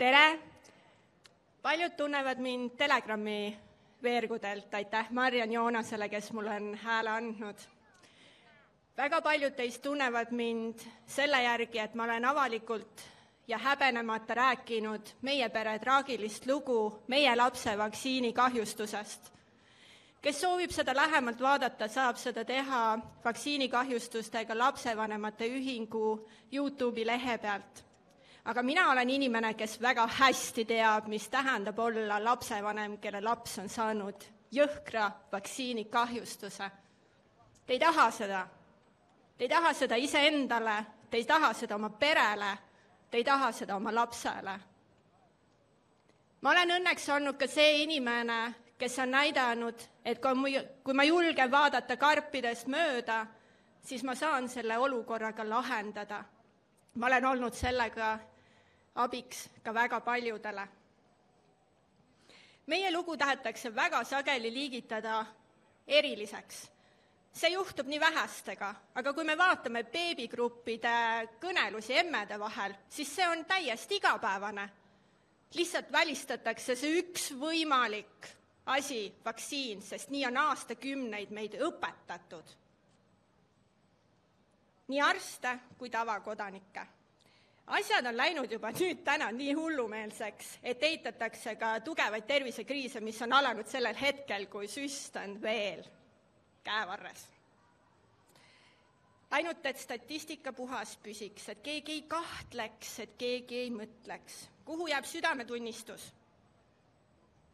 tere! paljud tunnevad mind Telegrami veergudelt, aitäh Mariann Joonasele, kes mulle on hääle andnud. väga paljud teist tunnevad mind selle järgi, et ma olen avalikult ja häbenemata rääkinud meie pere traagilist lugu meie lapse vaktsiinikahjustusest. kes soovib seda lähemalt vaadata, saab seda teha vaktsiinikahjustustega lapsevanemate ühingu Youtube'i lehe pealt aga mina olen inimene, kes väga hästi teab, mis tähendab olla lapsevanem, kelle laps on saanud jõhkra vaktsiinikahjustuse. Te ei taha seda. Te ei taha seda iseendale, te ei taha seda oma perele, te ei taha seda oma lapsele. ma olen õnneks olnud ka see inimene, kes on näidanud, et kui kui ma julgen vaadata karpidest mööda, siis ma saan selle olukorraga lahendada. ma olen olnud sellega abiks ka väga paljudele. meie lugu tahetakse väga sageli liigitada eriliseks. see juhtub nii vähestega, aga kui me vaatame beebigruppide kõnelusi emmede vahel, siis see on täiesti igapäevane. lihtsalt välistatakse see üks võimalik asi, vaktsiin, sest nii on aastakümneid meid õpetatud. nii arste kui tavakodanikke asjad on läinud juba nüüd täna nii hullumeelseks, et eitatakse ka tugevaid tervisekriise, mis on alanud sellel hetkel, kui süst on veel käevarres. ainult, et statistika puhas püsiks, et keegi ei kahtleks, et keegi ei mõtleks, kuhu jääb südametunnistus.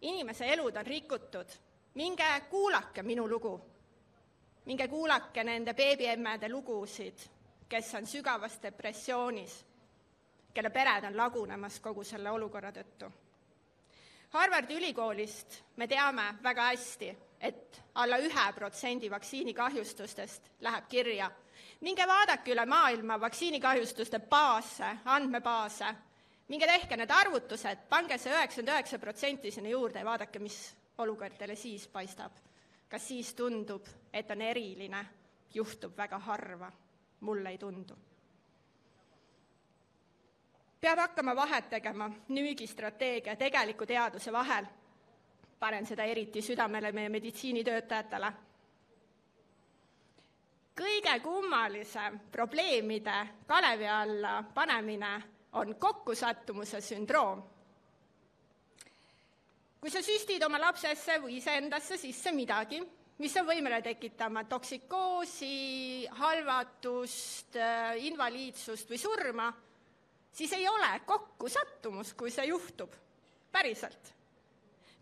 inimese elud on rikutud, minge kuulake minu lugu. minge kuulake nende beebiemmede lugusid, kes on sügavas depressioonis kelle pered on lagunemas kogu selle olukorra tõttu. Harvardi ülikoolist me teame väga hästi, et alla ühe protsendi vaktsiinikahjustustest läheb kirja. minge vaadake üle maailma vaktsiinikahjustuste baase, andmebaase, minge tehke need arvutused, pange see üheksakümmend üheksa protsenti sinna juurde ja vaadake, mis olukord teile siis paistab. kas siis tundub, et on eriline, juhtub väga harva? mulle ei tundu peab hakkama vahet tegema müügistrateegia ja tegeliku teaduse vahel. panen seda eriti südamele meie meditsiinitöötajatele. kõige kummalisem probleemide kalevi alla panemine on kokkusattumuse sündroom. kui sa süstid oma lapsesse või iseendasse sisse midagi, mis on võimeline tekitama toksikoosi, halvatust, invaliidsust või surma siis ei ole kokkusattumus, kui see juhtub, päriselt.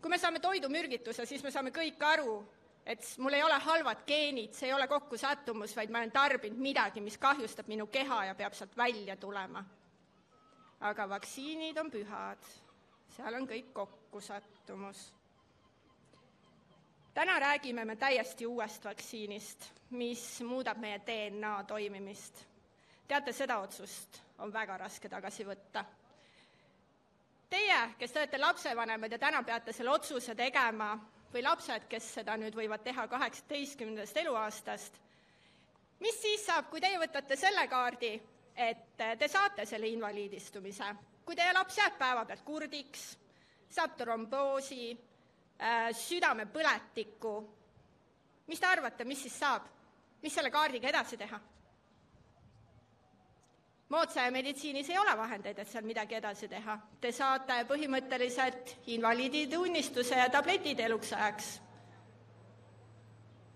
kui me saame toidumürgituse, siis me saame kõik aru, et mul ei ole halvad geenid, see ei ole kokkusattumus, vaid ma olen tarbinud midagi, mis kahjustab minu keha ja peab sealt välja tulema. aga vaktsiinid on pühad, seal on kõik kokkusattumus. täna räägime me täiesti uuest vaktsiinist, mis muudab meie DNA toimimist. Teate seda otsust? on väga raske tagasi võtta. Teie, kes te olete lapsevanemad ja täna peate selle otsuse tegema, või lapsed, kes seda nüüd võivad teha kaheksateistkümnendast eluaastast, mis siis saab, kui teie võtate selle kaardi, et te saate selle invaliidistumise, kui teie laps jääb päevapealt kurdiks, saab tromboosi, äh, südamepõletikku, mis te arvate, mis siis saab? mis selle kaardiga edasi teha? Moodsa meditsiinis ei ole vahendeid, et seal midagi edasi teha. Te saate põhimõtteliselt invaliiditunnistuse ja tabletid eluks ajaks.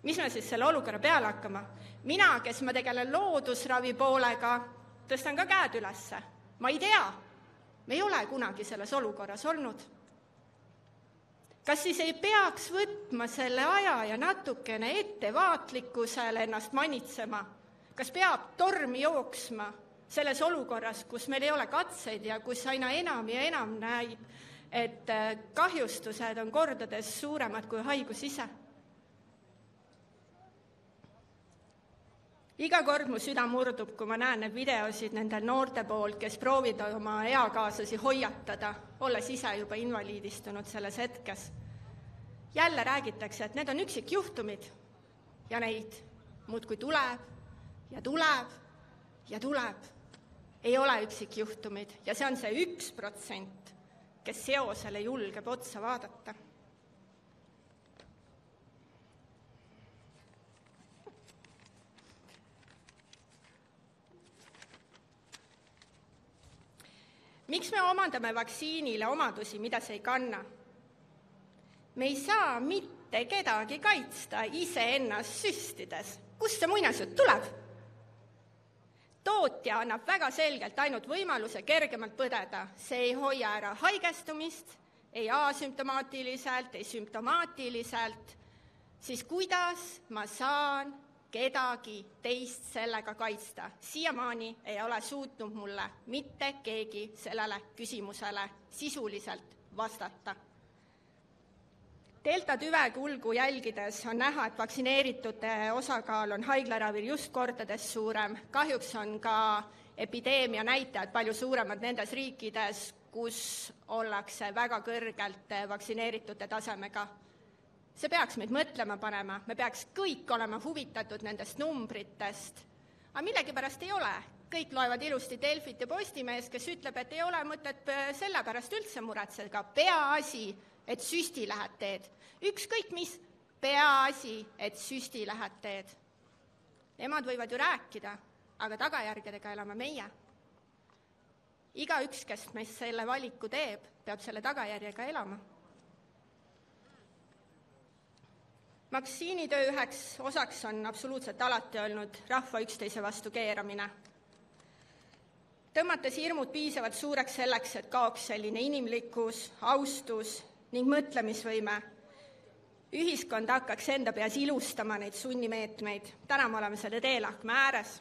mis me siis selle olukorra peale hakkama? mina, kes ma tegelen loodusravi poolega, tõstan ka käed ülesse. ma ei tea, me ei ole kunagi selles olukorras olnud. kas siis ei peaks võtma selle aja ja natukene ettevaatlikkusele ennast manitsema? kas peab tormi jooksma selles olukorras, kus meil ei ole katseid ja kus aina enam ja enam näib, et äh, kahjustused on kordades suuremad kui haigus ise. iga kord mu süda murdub, kui ma näen neid videosid nende noorte poolt, kes proovivad oma eakaaslasi hoiatada, olles ise juba invaliidistunud selles hetkes. jälle räägitakse, et need on üksikjuhtumid ja neid muudkui tuleb ja tuleb ja tuleb ei ole üksikjuhtumid ja see on see üks protsent, kes seosele julgeb otsa vaadata miks me omandame vaktsiinile omadusi, mida see ei kanna? me ei saa mitte kedagi kaitsta iseennast süstides. kust see muinasjutt tuleb? Tootja annab väga selgelt ainult võimaluse kergemalt põdeda, see ei hoia ära haigestumist, ei asümptomaatiliselt, ei sümptomaatiliselt, siis kuidas ma saan kedagi teist sellega kaitsta. siiamaani ei ole suutnud mulle mitte keegi sellele küsimusele sisuliselt vastata. Delta tüve kulgu jälgides on näha, et vaktsineeritute osakaal on haiglaravil just kordades suurem. kahjuks on ka epideemia näitajad palju suuremad nendes riikides, kus ollakse väga kõrgelt vaktsineeritute tasemega see peaks meid mõtlema panema, me peaks kõik olema huvitatud nendest numbritest, aga millegipärast ei ole. kõik loevad ilusti Delfit ja Postimeest, kes ütleb, et ei ole mõtet äh, selle pärast üldse muretseda, peaasi, et süsti lähed teed. ükskõik mis, peaasi, et süsti lähed teed. Nemad võivad ju rääkida, aga tagajärgedega elame meie. igaüks, kes meist selle valiku teeb, peab selle tagajärjega elama vaktsiinitöö üheks osaks on absoluutselt alati olnud rahva üksteise vastu keeramine. tõmmates hirmud piisavalt suureks selleks, et kaoks selline inimlikkus, austus ning mõtlemisvõime, ühiskond hakkaks enda peas ilustama neid sunnimeetmeid, täna me oleme selle teelahkme ääres.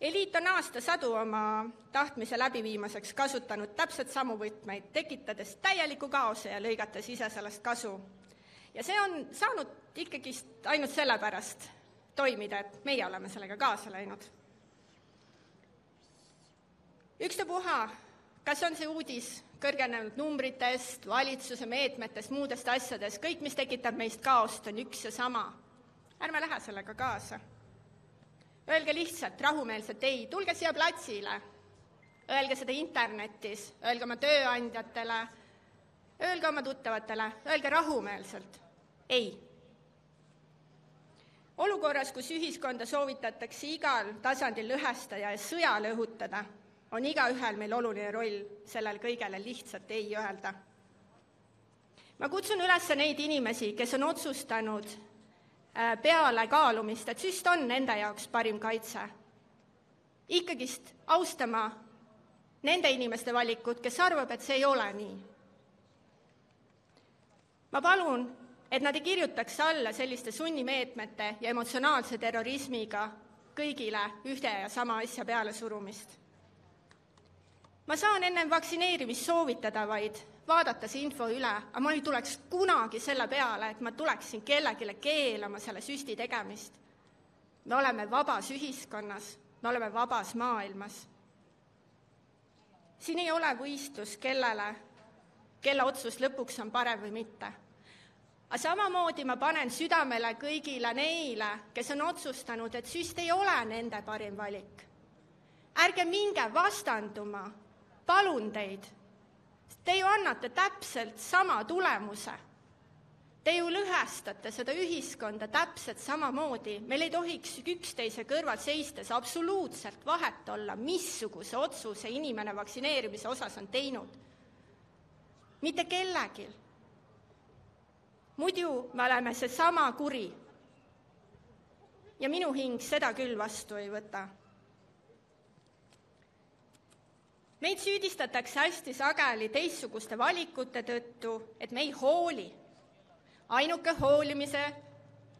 eliit on aastasadu oma tahtmise läbiviimiseks kasutanud täpselt samu võtmeid, tekitades täieliku kaose ja lõigates ise sellest kasu ja see on saanud ikkagist ainult sellepärast toimida, et meie oleme sellega kaasa läinud. ükstapuha, kas on see uudis kõrgenenud numbritest, valitsuse meetmetest, muudest asjadest, kõik, mis tekitab meist kaost, on üks ja sama. ärme lähe sellega kaasa. Öelge lihtsalt rahumeelselt ei, tulge siia platsile. Öelge seda internetis, öelge oma tööandjatele, öelge oma tuttavatele, öelge rahumeelselt ei. olukorras, kus ühiskonda soovitatakse igal tasandil lõhestada ja sõjale õhutada, on igaühel meil oluline roll sellele kõigele lihtsalt ei öelda. ma kutsun üles neid inimesi, kes on otsustanud äh, peale kaalumist, et süst on nende jaoks parim kaitse, ikkagist austama nende inimeste valikut, kes arvab, et see ei ole nii. ma palun et nad ei kirjutaks alla selliste sunnimeetmete ja emotsionaalse terrorismiga kõigile ühte ja sama asja pealesurumist. Ma saan ennem vaktsineerimist soovitada vaid vaadata see info üle, aga ma ei tuleks kunagi selle peale, et ma tuleksin kellelegi keelama selle süsti tegemist. me oleme vabas ühiskonnas, me oleme vabas maailmas. siin ei ole võistlus, kellele, kelle otsus lõpuks on parem või mitte aga samamoodi ma panen südamele kõigile neile, kes on otsustanud, et süst ei ole nende parim valik. ärge minge vastanduma, palun teid. Te ju annate täpselt sama tulemuse. Te ju lõhestate seda ühiskonda täpselt samamoodi, meil ei tohiks üksteise kõrval seistes absoluutselt vahet olla, missuguse otsuse inimene vaktsineerimise osas on teinud. mitte kellelgi muidu me oleme seesama kuri. ja minu hing seda küll vastu ei võta. Meid süüdistatakse hästi sageli teistsuguste valikute tõttu, et me ei hooli. ainuke hoolimise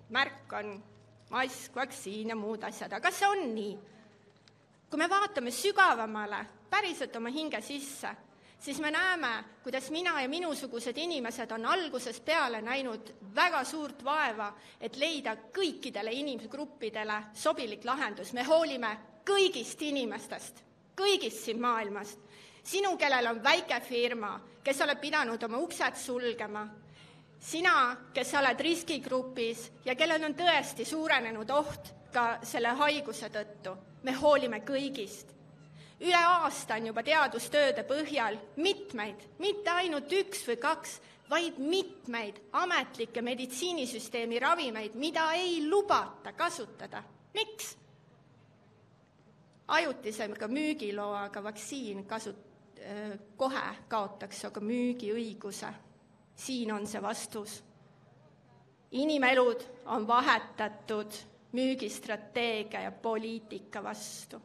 märk on mask, vaktsiin ja muud asjad, aga kas see on nii? kui me vaatame sügavamale, päriselt oma hinge sisse siis me näeme, kuidas mina ja minusugused inimesed on algusest peale näinud väga suurt vaeva, et leida kõikidele inimgruppidele sobilik lahendus. me hoolime kõigist inimestest, kõigist siin maailmast. sinu, kellel on väike firma, kes oled pidanud oma uksed sulgema, sina, kes sa oled riskigrupis ja kellel on tõesti suurenenud oht ka selle haiguse tõttu, me hoolime kõigist üle aasta on juba teadustööde põhjal mitmeid, mitte ainult üks või kaks, vaid mitmeid ametlikke meditsiinisüsteemi ravimeid, mida ei lubata kasutada. miks? Ajutisega müügiloaga vaktsiin kasu-, kohe kaotaks aga müügiõiguse. siin on see vastus. inimelud on vahetatud müügistrateegia ja poliitika vastu.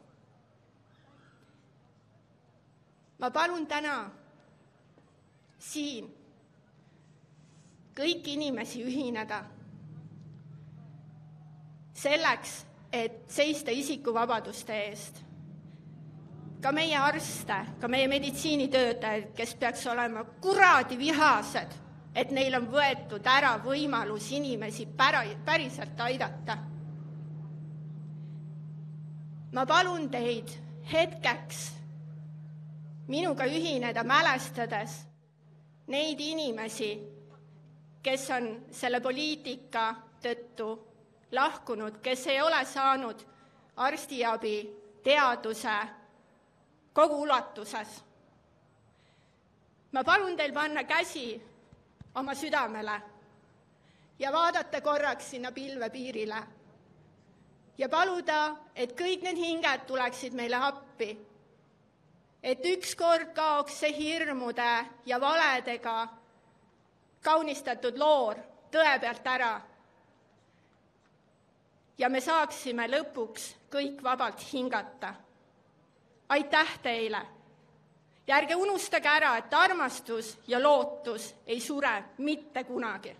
ma palun täna siin kõiki inimesi ühineda selleks, et seista isikuvabaduste eest. ka meie arste, ka meie meditsiinitöötajaid, kes peaks olema kuradi vihased, et neil on võetud ära võimalus inimesi pära, päriselt aidata. ma palun teid hetkeks minuga ühineda, mälestades neid inimesi, kes on selle poliitika tõttu lahkunud, kes ei ole saanud arstiabi teaduse kogu ulatuses. ma palun teil panna käsi oma südamele ja vaadata korraks sinna pilvepiirile ja paluda, et kõik need hinged tuleksid meile appi. et ükskord kaoks see hirmude ja valedega kaunistatud loor tõe pealt ära ja me saaksime lõpuks kõik vabalt hingata. aitäh teile! ja ärge unustage ära, et armastus ja lootus ei sure mitte kunagi